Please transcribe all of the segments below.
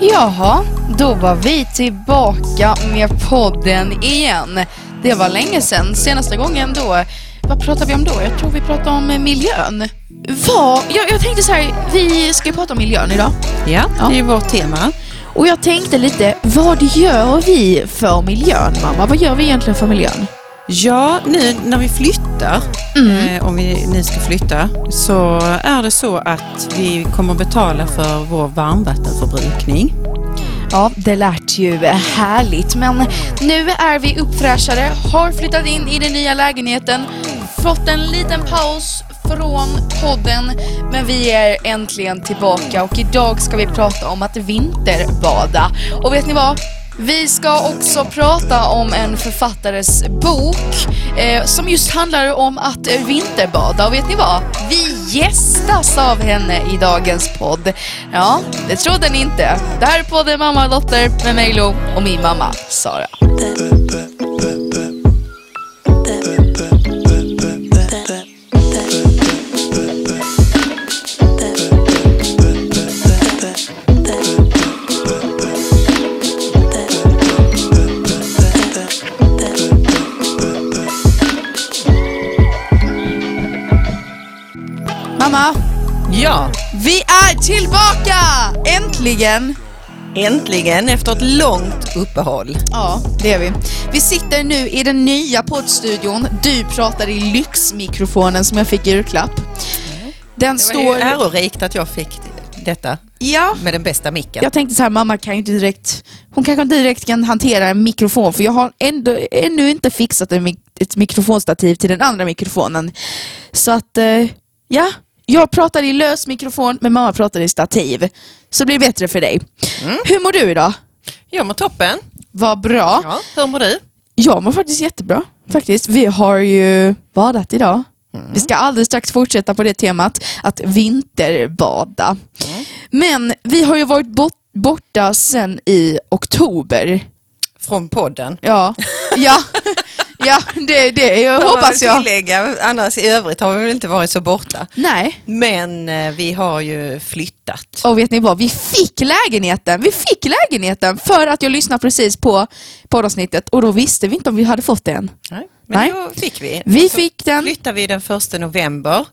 Jaha, då var vi tillbaka med podden igen. Det var länge sedan. Senaste gången då, vad pratade vi om då? Jag tror vi pratade om miljön. Vad? Jag, jag tänkte så här, vi ska ju prata om miljön idag. Ja, Ja. det är ju vårt tema. Och jag tänkte lite, vad gör vi för miljön mamma? Vad gör vi egentligen för miljön? Ja, nu när vi flyttar, eh, om vi nu ska flytta, så är det så att vi kommer betala för vår varmvattenförbrukning. Ja, det lät ju härligt, men nu är vi uppfräschade, har flyttat in i den nya lägenheten, fått en liten paus från podden, men vi är äntligen tillbaka och idag ska vi prata om att vinterbada. Och vet ni vad? Vi ska också prata om en författares bok eh, som just handlar om att vinterbada. Och vet ni vad? Vi gästas av henne i dagens podd. Ja, det trodde ni inte. Det här är podden Mamma och Dotter med mig Lo och min mamma Sara. Eh. Mamma, Ja, vi är tillbaka! Äntligen! äntligen efter ett långt uppehåll. Ja, det är vi. Vi sitter nu i den nya poddstudion. Du pratar i lyxmikrofonen som jag fick i julklapp. Den Det står... ärorikt att jag fick detta Ja, med den bästa micken. jag tänkte så här, mamma kan ju inte direkt... Hon kanske inte direkt kan hantera en mikrofon för jag har ändå, ännu inte fixat en, ett mikrofonstativ till den andra mikrofonen. Så att, eh, ja. Jag pratar i lös mikrofon men mamma pratar i stativ. Så det blir bättre för dig. Hur mår du idag? Jag mår toppen. Vad bra. Ja, hur mår du? Jag mår faktiskt jättebra. Faktiskt. Vi har ju badat idag. Vi ska alldeles strax fortsätta på det temat, att vinterbada. Men vi har ju varit bort, borta sedan i oktober. Från podden. Ja, ja, ja det, det jag hoppas jag. Tillägga, annars i övrigt har vi väl inte varit så borta. Nej, Men eh, vi har ju flyttat. och vet ni vad? Vi fick lägenheten. Vi fick lägenheten för att jag lyssnade precis på poddavsnittet och då visste vi inte om vi hade fått den. Nej. Men Nej. då fick vi. Vi Så fick den. flyttar vi den första november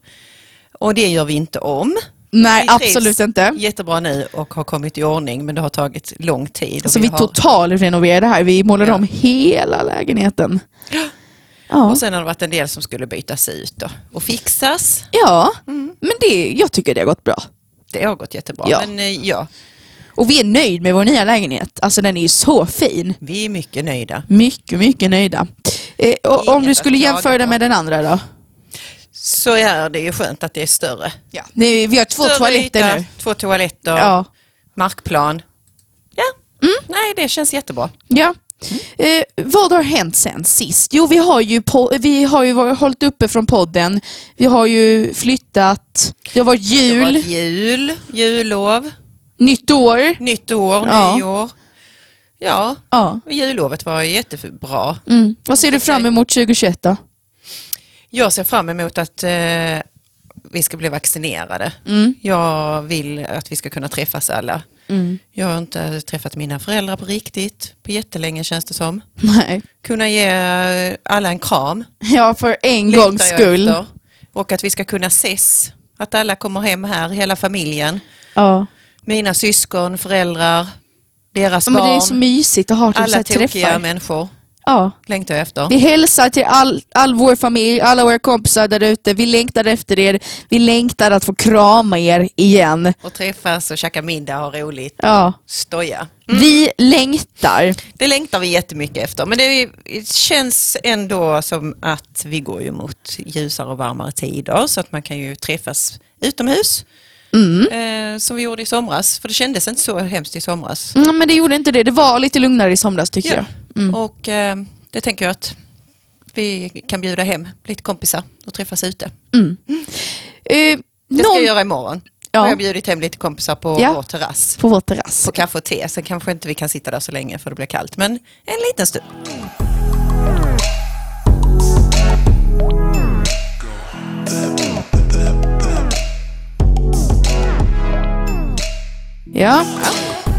och det gör vi inte om. Nej, Vi absolut inte. Jättebra nu och har kommit i ordning men det har tagit lång tid. och Så vi har, totalrenoverade här. Vi målade Ja. om hela lägenheten. Ja, Och sen har det varit en del som skulle bytas ut då, och fixas. ja. Mm. men det, jag tycker det har gått bra. Det har gått jättebra. Ja. Men eh, ja, Och vi är nöjd med vår nya lägenhet. Alltså den är ju så fin. vi är mycket nöjda. Mycket, mycket nöjda. Eh, och om du skulle jämföra den med den andra då? Så är det ju skönt att det är större. Ja. Nej, vi har två Större toaletter yta, nu. Två toaletter, Ja. markplan. Ja, Mm. nej det känns jättebra. ja. Eh, vad har hänt sen sist? Jo, vi har ju, vi har ju varit, hållit uppe från podden. Vi har ju flyttat. Det har varit Det har jul, varit jul, jullov, nytt år. nytt år, Ja. nyår. Ja, Ja. och jullovet var jättebra. Mm. Vad ser du fram emot 2021 då? Jag ser fram emot att eh, vi ska bli vaccinerade. Mm. Jag vill att vi ska kunna träffas alla. Jag har inte träffat mina föräldrar på riktigt, på jättelänge känns det som. Nej. Kunna ge alla en kram. Ja, för en gångs skull. efter. Och att vi ska kunna ses. Att alla kommer hem här, hela familjen. Ja. Mina syskon, föräldrar, deras Ja, Men barn. det är så mysigt att ha typ så alla här tokiga träffar. människor Ja. längtar jag efter. Vi hälsar till all, all vår familj, alla våra kompisar där ute. Vi längtar efter er. Vi längtar att få krama er igen. Och träffas och käka middag och ha roligt. Ja. Stoja. Vi längtar. Det längtar vi jättemycket efter. Men det känns ändå som att vi går ju mot ljusare och varmare tider. Så att man kan ju träffas utomhus. Eh, som vi gjorde i somras. För det kändes inte så hemskt i somras. Mm, men det gjorde inte det. Det var lite lugnare i somras tycker Ja. jag. Och eh, det tänker jag att vi kan bjuda hem lite kompisar och träffas ute. Eh, Det ska någon jag göra imorgon. Ja. Jag har bjudit hem lite kompisar på Ja. vår terrass. på vår terrass. På kaffe och te. Sen kanske inte vi kan sitta där så länge för det blir kallt. Men en liten stund. Ja.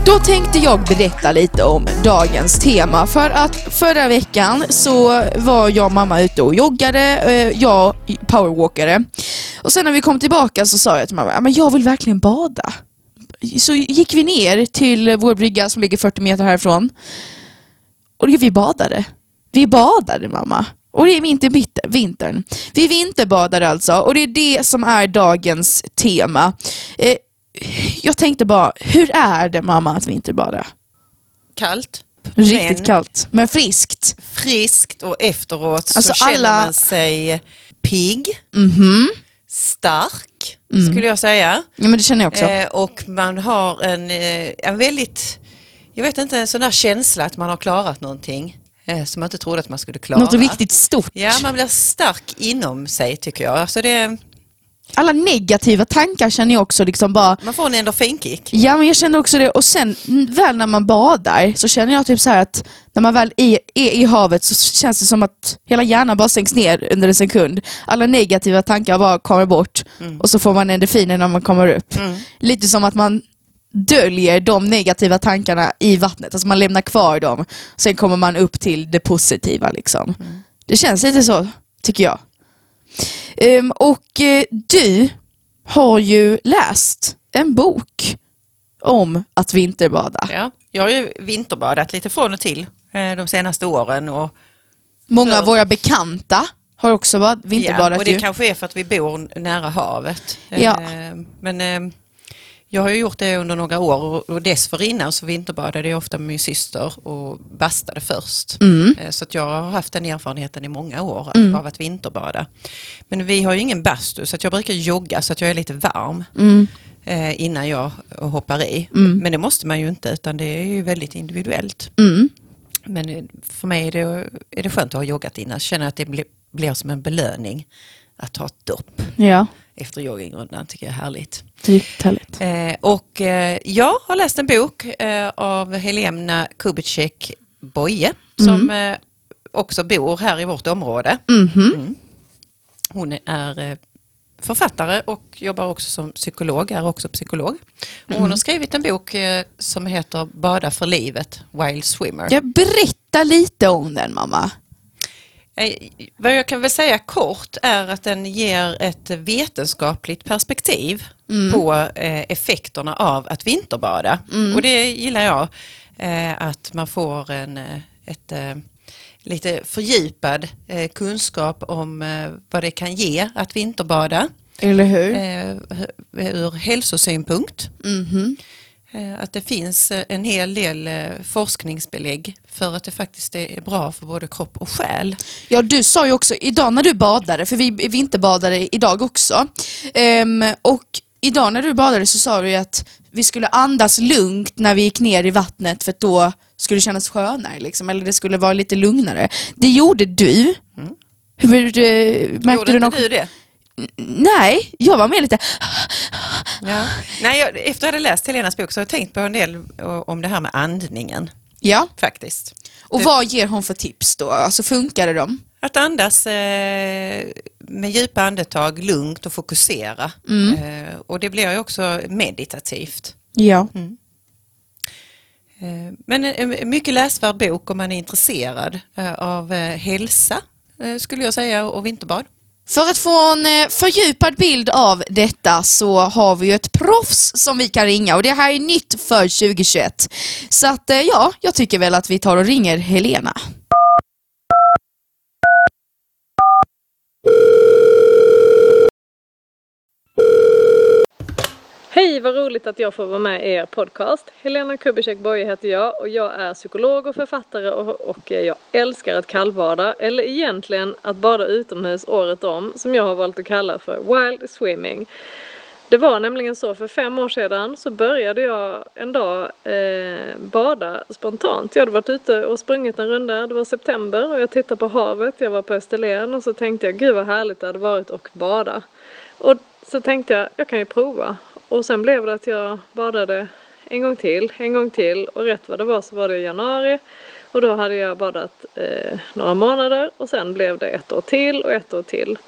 Då tänkte jag berätta lite om dagens tema för att förra veckan så var jag och mamma ute och joggade, eh, jag powerwalkade. Och sen när vi kom tillbaka så sa jag till mamma, men jag vill verkligen bada. Så gick vi ner till vår brygga som ligger 40 meter härifrån och vi badade. Vi badade mamma. Och det är vinter, vintern. Vi vinterbadade alltså och det är det som är dagens tema. Eh, jag tänkte bara, hur är det mamma att vinterbada? Kallt. Riktigt men kallt, men friskt. Friskt och efteråt alltså så känner alla... man sig pigg, mm -hmm. stark mm. skulle jag säga. Ja men det känner jag också. Eh, och man har en, eh, en väldigt, jag vet inte, en sån där känsla att man har klarat någonting eh, som man inte trodde att man skulle klara. Något riktigt stort. Ja, man blir stark inom sig tycker jag. Alltså det, alla negativa tankar känner jag också liksom bara... Man får en endorfinkick. Ja, men jag känner också det. Och sen väl när man badar så känner jag typ så att när man väl är, är i havet så känns det som att hela hjärnan bara sänks ner under en sekund. Alla negativa tankar bara kommer bort mm. och så får man endorfiner när man kommer upp. Mm. Lite som att man döljer de negativa tankarna i vattnet, alltså man lämnar kvar dem. Sen kommer man upp till det positiva liksom. Mm. Det känns lite så, tycker jag. Um, och uh, du har ju läst en bok om att vinterbada. Ja, jag har ju vinterbadat lite från och till eh, de senaste åren. Och Många för... av våra bekanta har också vinterbadat. Ja, och det ju. kanske är för att vi bor nära havet. Ja. Ehm, men ehm, jag har ju gjort det under några år och dessförinnan så vinterbadade jag ofta med min syster och bastade först. Mm. Eh, så att jag har haft den erfarenheten i många år mm. av att vinterbada. Men vi har ju ingen bastu så att jag brukar jogga så att jag är lite varm. Mm. Eh, innan jag hoppar i. Mm. Men det måste man ju inte utan det är ju väldigt individuellt. Mm. Men eh, för mig är det, är det skönt att ha joggat innan. Jag känner att det blir, blir som en belöning att ha ett dopp. Ja efter joggingrundan. tycker jag är härligt. Riktigt härligt. Eh, och eh, jag har läst en bok eh, av Helena Kubitschek Boye som mm. Eh, också bor här i vårt område. Mm -hmm. mm. Hon är eh, författare och jobbar också som psykolog, är också psykolog. Och hon har mm. skrivit en bok eh, som heter Bada för livet, Wild Swimmer. Jag berätta lite om den mamma. Eh, vad jag kan väl säga kort är att den ger ett vetenskapligt perspektiv mm. på eh, effekterna av att vinterbada. Mm. Och det gillar jag, eh, att man får en ett, lite fördjupad kunskap om vad det kan ge att vinterbada. Eller hur? Ur hälsosynpunkt. Mm. Eh, att det finns eh, en hel del eh, forskningsbelägg för att det faktiskt är bra för både kropp och själ. Ja, du sa ju också idag när du badade, för vi vinterbadade idag också, um, och idag när du badade så sa du att vi skulle andas lugnt när vi gick ner i vattnet för att då skulle det kännas skönare, liksom, eller det skulle vara lite lugnare. Det gjorde du. Mm. Hur, märkte Gjorde du inte du det? Nej, jag var med lite... Ja. Nej, jag, efter att jag hade läst Helenas bok så har jag tänkt på en del om det här med andningen. Ja. Faktiskt. Och vad ger hon för tips då? Alltså funkar det dem? Att andas eh, med djupa andetag, lugnt och fokusera. Mm. Eh, och det blir ju också meditativt. Ja. Mm. Eh, men en mycket läsvärd bok om man är intresserad eh, av eh, hälsa skulle jag säga och vinterbad. För att få en eh, fördjupad bild av detta så har vi ju ett proffs som vi kan ringa och det här är nytt för 2021. Så att eh, ja, jag tycker väl att vi tar och ringer Helena. Hej, vad roligt att jag får vara med i er podcast. Helena Kubicek Boye heter jag och jag är psykolog och författare och, och jag älskar att kallbada, eller egentligen att bada utomhus året om, som jag har valt att kalla för wild swimming. Det var nämligen så för fem år sedan så började jag en dag eh, bada spontant. Jag hade varit ute och sprungit en runda, det var september och jag tittade på havet, jag var på Österlen och så tänkte jag gud vad härligt det hade varit att bada. Och så tänkte jag, jag kan ju prova och sen blev det att jag badade en gång till, en gång till och rätt vad det var så var det i januari och då hade jag badat eh, några månader och sen blev det ett år till och ett år till.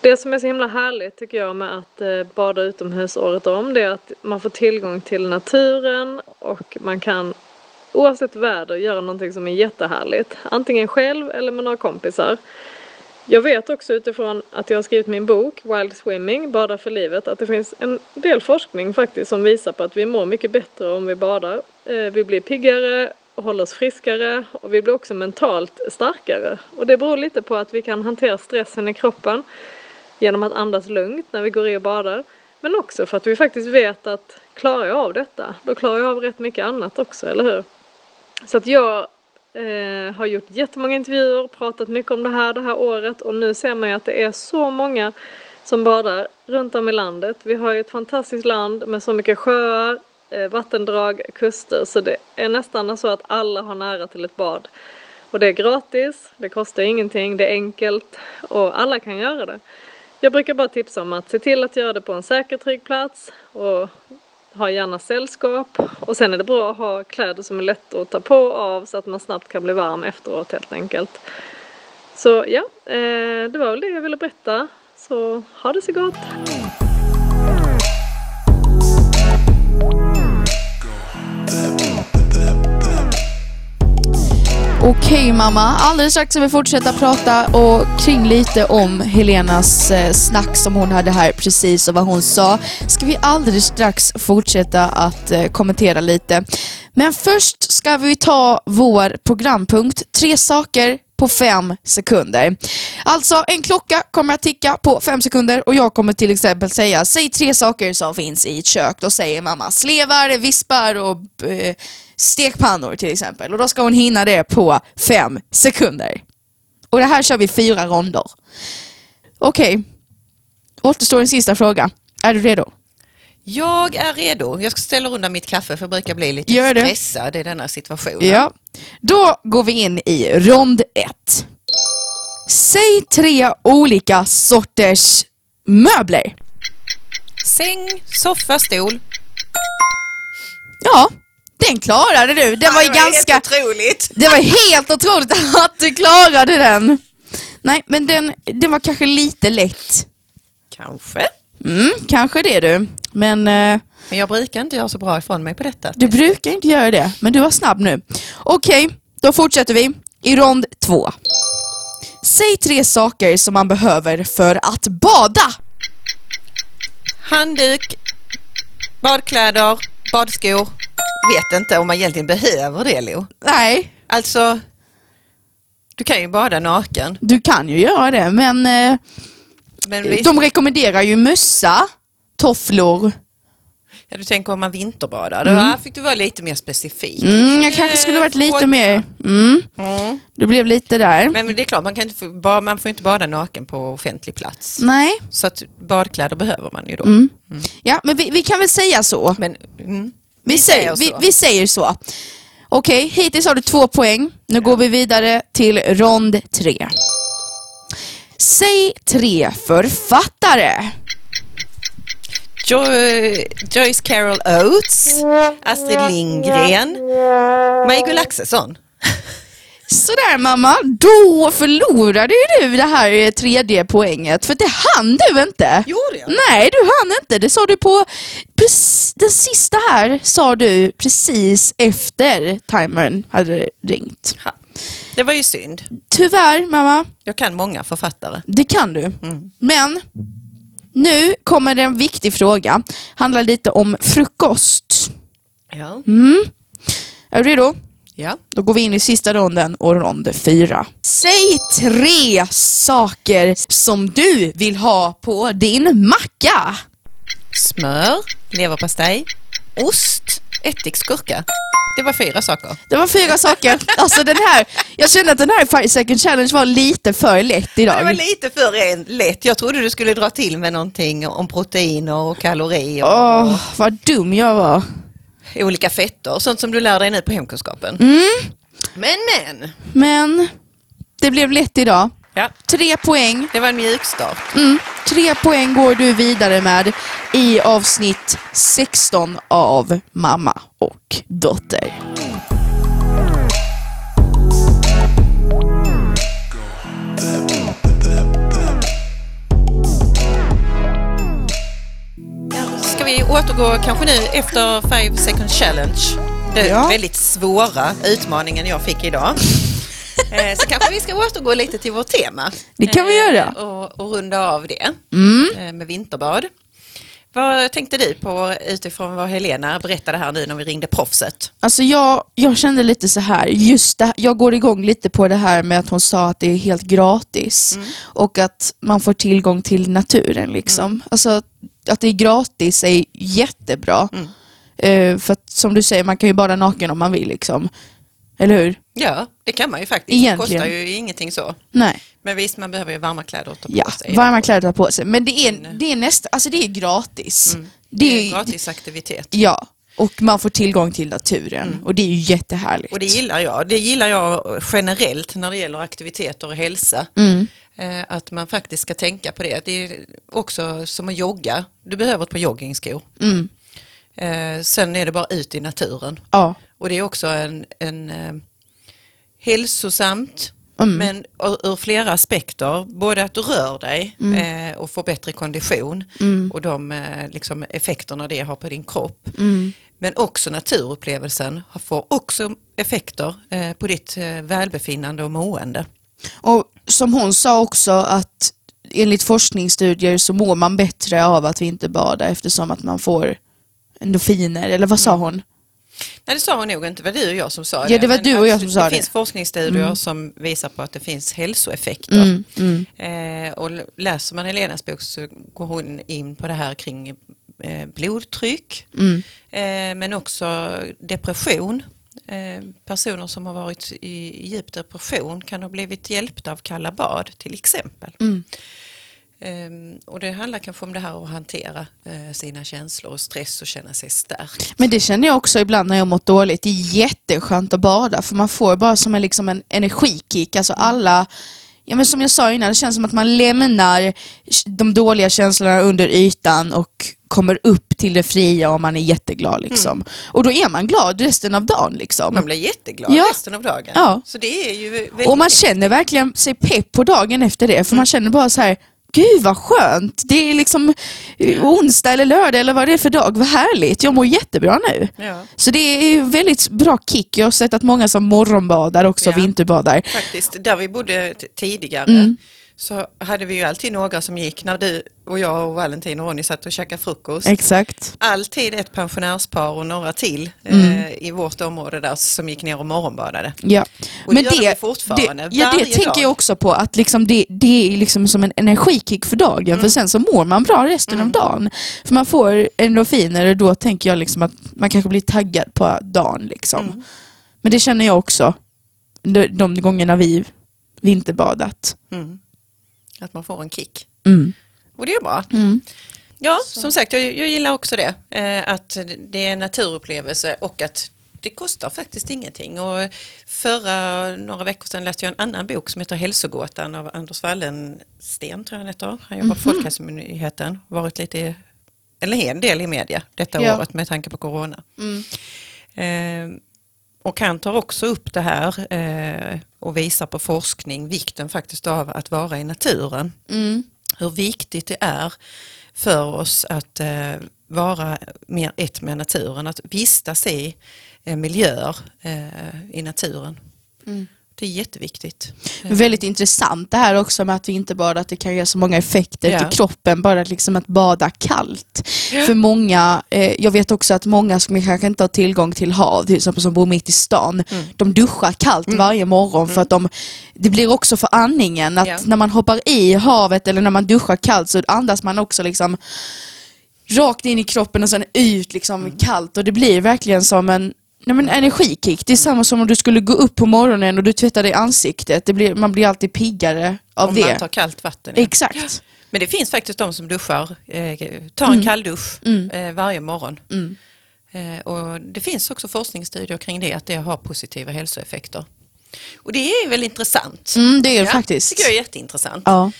Det som är så himla härligt tycker jag med att eh, bada utomhus året om det är att man får tillgång till naturen och man kan oavsett väder göra någonting som är jättehärligt. Antingen själv eller med några kompisar. Jag vet också utifrån att jag har skrivit min bok Wild Swimming, Bada för livet, att det finns en del forskning faktiskt som visar på att vi mår mycket bättre om vi badar. Eh, vi blir piggare, håller oss friskare och vi blir också mentalt starkare. Och det beror lite på att vi kan hantera stressen i kroppen genom att andas lugnt när vi går i och badar. Men också för att vi faktiskt vet att klarar jag av detta, då klarar jag av rätt mycket annat också, eller hur? Så att jag eh, har gjort jättemånga intervjuer, pratat mycket om det här det här året och nu ser man ju att det är så många som badar runt om i landet. Vi har ju ett fantastiskt land med så mycket sjöar, eh, vattendrag, kuster så det är nästan så att alla har nära till ett bad. Och det är gratis, det kostar ingenting, det är enkelt och alla kan göra det. Jag brukar bara tipsa om att se till att göra det på en säker trygg plats och ha gärna sällskap och sen är det bra att ha kläder som är lätta att ta på och av så att man snabbt kan bli varm efteråt helt enkelt. Så ja, eh, det var väl det jag ville berätta. Så ha det så gott! Okej mamma, alldeles strax ska vi fortsätta prata och kring lite om Helenas eh, snack som hon hade här precis och vad hon sa. Ska vi alldeles strax fortsätta att eh, kommentera lite. Men först ska vi ta vår programpunkt, tre saker på fem sekunder. Alltså en klocka kommer att ticka på fem sekunder och jag kommer till exempel säga säg tre saker som finns i ett kök. Då säger mamma slevar, vispar och eh, stekpannor till exempel. Och då ska hon hinna det på fem sekunder. Och det här kör vi fyra ronder. Okej, återstår en sista fråga. Är du redo? Jag är redo. Jag ska ställa undan mitt kaffe för jag brukar bli lite Gör det. stressad i denna situation. Ja. Då går vi in i rond ett. Säg tre olika sorters möbler. Säng, soffa, stol. Ja, den klarade du. Den var ju det var ganska... helt otroligt. Det var helt otroligt att du klarade den. Nej, men den, den var kanske lite lätt. Kanske. Mm, kanske det du. Men eh, Men jag brukar inte göra så bra ifrån mig på detta. du brukar inte göra det. Men du var snabb nu. Okej, då fortsätter vi. I rond två. Säg tre saker som man behöver för att bada. Handduk, badkläder, badskor. Vet inte om man egentligen behöver det Lo. Nej, Alltså, du kan ju bada naken. du kan ju göra det. Men eh, Men de rekommenderar ju mössa, tofflor. ja, du tänker om man vinterbadar. Då här fick du vara lite mer specifik. Mm, jag kanske skulle varit lite Fråga. mer... Mm, Mm. det blev lite där. Men det är klart, man, kan inte man får inte bada naken på offentlig plats. Nej. Så att badkläder behöver man ju då. Mm. Ja, men vi, vi kan väl säga så. Men mm, Vi, säger, vi, så. vi säger så. Okej, hittills har du två poäng. Nu går vi vidare till rond tre. Säg tre författare. Jo- Joyce Carol Oates, Astrid Lindgren, Maj-Gull Axelsson. Sådär mamma, då förlorade ju du det här eh, tredje poänget. För det hann du inte. Gjorde jag? Nej, du hann inte. Det sa du på... Den sista här sa du precis efter timern hade ringt. Ha. Det var ju synd. Tyvärr mamma, Jag kan många författare. det kan du. Men nu kommer det en viktig fråga. Handlar lite om frukost. Ja. Är du redo? ja. Då går vi in i sista ronden och rond fyra. Säg tre saker som du vill ha på din macka. Smör, leverpastej, ost, ättiksgurka. Det var fyra saker. Det var fyra saker. Alltså den här, jag kände att den här Five Second Challenge var lite för lätt Det var idag. lite för lätt. Jag trodde du skulle dra till med någonting om proteiner och kalorier Åh, vad dum jag var. olika fetter. Sånt som du lär dig nu på hemkunskapen. Mm. Men men. Men det blev lätt idag. Ja. Tre poäng. Det var en mjuk start. Mm. Tre poäng går du vidare med i avsnitt 16 av Mamma och Dotter. Ska vi återgå kanske nu efter Five Second Challenge? Den ja. väldigt svåra utmaningen jag fick idag. Eh, Så kanske vi ska återgå lite till vårt tema. Det kan vi Eh, göra. Och, och runda av det Mm. eh, med vinterbad. Vad tänkte du på utifrån vad Helena berättade här nu när vi ringde proffset? Alltså jag, jag kände lite så här, just det, jag går igång lite på det här med att hon sa att det är helt gratis och att man får tillgång till naturen liksom. Alltså att det är gratis är jättebra. Eh, för att som du säger, man kan ju bara naken om man vill liksom. Eller hur? Ja, det kan man ju faktiskt. Egentligen. Det kostar ju ingenting så. Nej. Men visst, man behöver ju varma kläder att ta på Ja, sig. varma kläder att ta på sig. Men det är, det är nästa, alltså det är gratis. Mm. Det är en är- gratis aktivitet. Ja, och man får tillgång till naturen och det är ju jättehärligt. Och det gillar jag. Det gillar jag generellt när det gäller aktiviteter och hälsa. Mm. Eh, Att man faktiskt ska tänka på det. Det är också som att jogga. Du behöver ett par joggingskor. Mm. Eh, Sen är det bara ut i naturen. Ja. Och det är också en, en eh, hälsosamt Mm. men ur, ur flera aspekter. Både att du rör dig Mm. eh, och får bättre kondition och de eh, liksom, effekterna det har på din kropp. Mm. Men också naturupplevelsen får också effekter eh, på ditt eh, välbefinnande och mående. Och som hon sa också att enligt forskningsstudier så mår man bättre av att vinterbada eftersom att man får endorfiner, eller vad sa Mm. hon? Nej det sa hon nog inte, det var du och jag som sa Ja, det. det var du och jag som sa det. det. finns forskningsstudier som visar på att det finns hälsoeffekter. Mm, mm, Eh, och läser man Helenas bok så går hon in på det här kring eh, blodtryck mm, eh, men också depression. Eh, personer som har varit i djup depression kan ha blivit hjälpta av kalla bad till exempel. Mm. Eh, och det handlar kanske om det här att hantera eh, sina känslor och stress och känna sig stark. Men det känner jag också ibland när jag mått dåligt. Det är jätteskönt att bada för man får bara som en, liksom en energikick. Alltså alla, ja men som jag sa innan, det känns som att man lämnar de dåliga känslorna under ytan och kommer upp till det fria och man är jätteglad liksom. Och då är man glad resten av dagen liksom. Man blir jätteglad Ja. resten av dagen. Ja. Så det är ju väldigt Och man känner verkligen sig pepp på dagen efter det, för man känner bara så här Gud vad skönt, det är liksom eh, onsdag eller lördag eller vad det är för dag, vad härligt, jag mår jättebra nu. Ja. Så det är väldigt bra kick, jag har sett att många som morgonbadar också, Ja. vinterbadar. Faktiskt, där vi bodde tidigare Mm. Så hade vi ju alltid några som gick när du och jag och Valentin och Ronny satt och käkade frukost. Exakt. Alltid ett pensionärspar och några till Mm. eh, i vårt område där som gick ner och morgonbadade. Ja. Och det gör de fortfarande, det, ja, det varje tänker dag. jag också på, att liksom det, det är liksom som en energikick för dagen, Mm. för sen så mår man bra resten av dagen. För man får endorfiner och då tänker jag liksom att man kanske blir taggad på dagen. Liksom. Mm. Men det känner jag också, de, de gångerna vi vinterbadat. Mm. Att man får en kick. Mm. Och det är bra. Mm. Ja, som sagt, jag, jag gillar också det. Eh, att det är en naturupplevelse och att det kostar faktiskt ingenting. Och förra några veckor sedan läste jag en annan bok som heter Hälsogåtan av Anders Wallensten, tror jag han heter. Han jobbar på Folkhälsomyndigheten, varit lite, eller en del i media detta Ja. året med tanke på corona. Mm. Eh, och han tar också upp det här eh, och visar på forskning vikten faktiskt av att vara i naturen Mm. hur viktigt det är för oss att eh, vara mer ett med naturen, att vistas i eh, miljöer eh, i naturen. Mm. Det är jätteviktigt. Väldigt intressant det här också med att vi inte bara att det kan ge så många effekter Ja. till kroppen, bara liksom att bada kallt. För många, eh, jag vet också att många som kanske inte har tillgång till hav, till exempel som bor mitt i stan, Mm. de duschar kallt varje morgon för att de, det blir också för andningen, att Ja. när man hoppar i havet eller när man duschar kallt så andas man också liksom rakt in i kroppen och sen ut liksom Mm. kallt och det blir verkligen som en Nej, men energikick, det är samma som om du skulle gå upp på morgonen och du tvättar dig i ansiktet. Det blir, man blir alltid piggare av Om det. man tar kallt vatten. ja. Exakt. Men det finns faktiskt de som duschar, eh, tar en kalldusch eh, varje morgon. Mm. Eh, och det finns också forskningsstudier kring det, att det har positiva hälsoeffekter. Och det är väl intressant. Mm, det är det Ja, faktiskt. tycker jag är jätteintressant. Ja.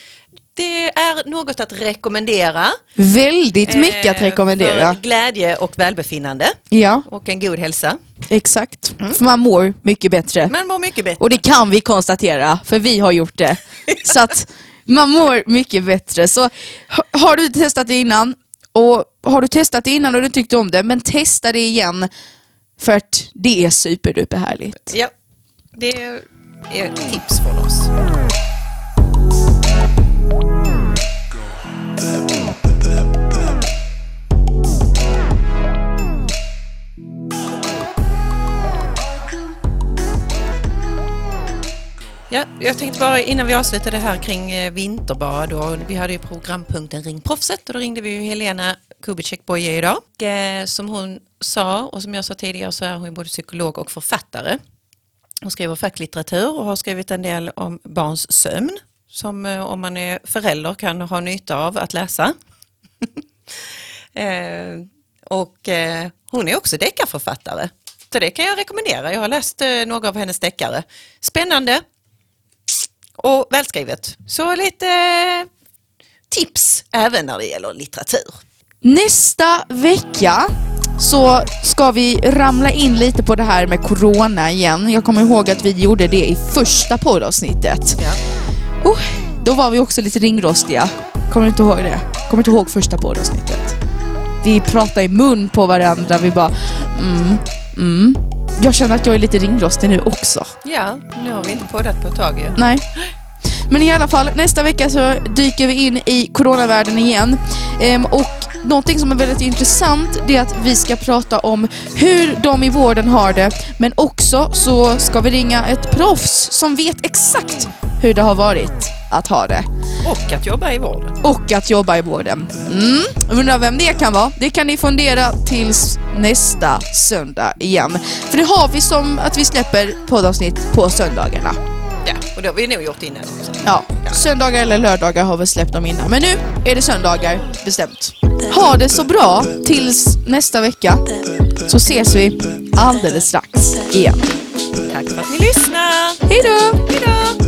Det är något att rekommendera. Väldigt mycket att eh, rekommendera. För glädje och välbefinnande Ja, och en god hälsa. exakt. För man mår mycket bättre. Man mår mycket bättre. Och det kan vi konstatera, för vi har gjort det. Så att man mår mycket bättre. Så ha- har du testat det innan Och har du testat det innan och du tyckte om det, men testa det igen för att det är superduper härligt. Ja, det är tips från oss. Ja, jag tänkte bara innan vi avslutar det här kring eh, vinterbad och vi hade ju programpunkten Ring proffset och då ringde vi ju Helena Kubicek Boye idag. Eh, Som hon sa och som jag sa tidigare så är hon både psykolog och författare. Hon skriver facklitteratur och har skrivit en del om barns sömn som eh, om man är förälder kan ha nytta av att läsa. eh, och eh, hon är också deckarförfattare. Så det kan jag rekommendera. Jag har läst eh, några av hennes deckare. Spännande och välskrivet. Så lite eh, tips även när det gäller litteratur. Nästa vecka så ska vi ramla in lite på det här med corona igen. Jag kommer ihåg att vi gjorde det i första poddavsnittet. Ja. Oh, då var vi också lite ringrostiga. Kommer du inte ihåg det? Kommer du inte ihåg första poddavsnittet? Vi pratade i mun på varandra, vi bara mm, mm. Jag känner att jag är lite ringrostig nu också. ja, nu har vi inte poddat på ett tag ju. Nej. Men i alla fall, nästa vecka så dyker vi in i coronavärlden igen. Ehm, och någonting som är väldigt intressant det är att vi ska prata om hur de i vården har det. Men också så ska vi ringa ett proffs som vet exakt hur det har varit att ha det. Och att jobba i vården. Och att jobba i vården. Mm. Undrar vem det kan vara? Det kan ni fundera tills nästa söndag igen. För det har vi som att vi släpper poddavsnitt på söndagarna. Ja, och det har vi nog gjort innan också. Ja, söndagar eller lördagar har vi släppt dem innan. Men nu är det söndagar bestämt. Ha det så bra tills nästa vecka. Så ses vi alldeles strax igen. Tack för att ni lyssnar! Hej då!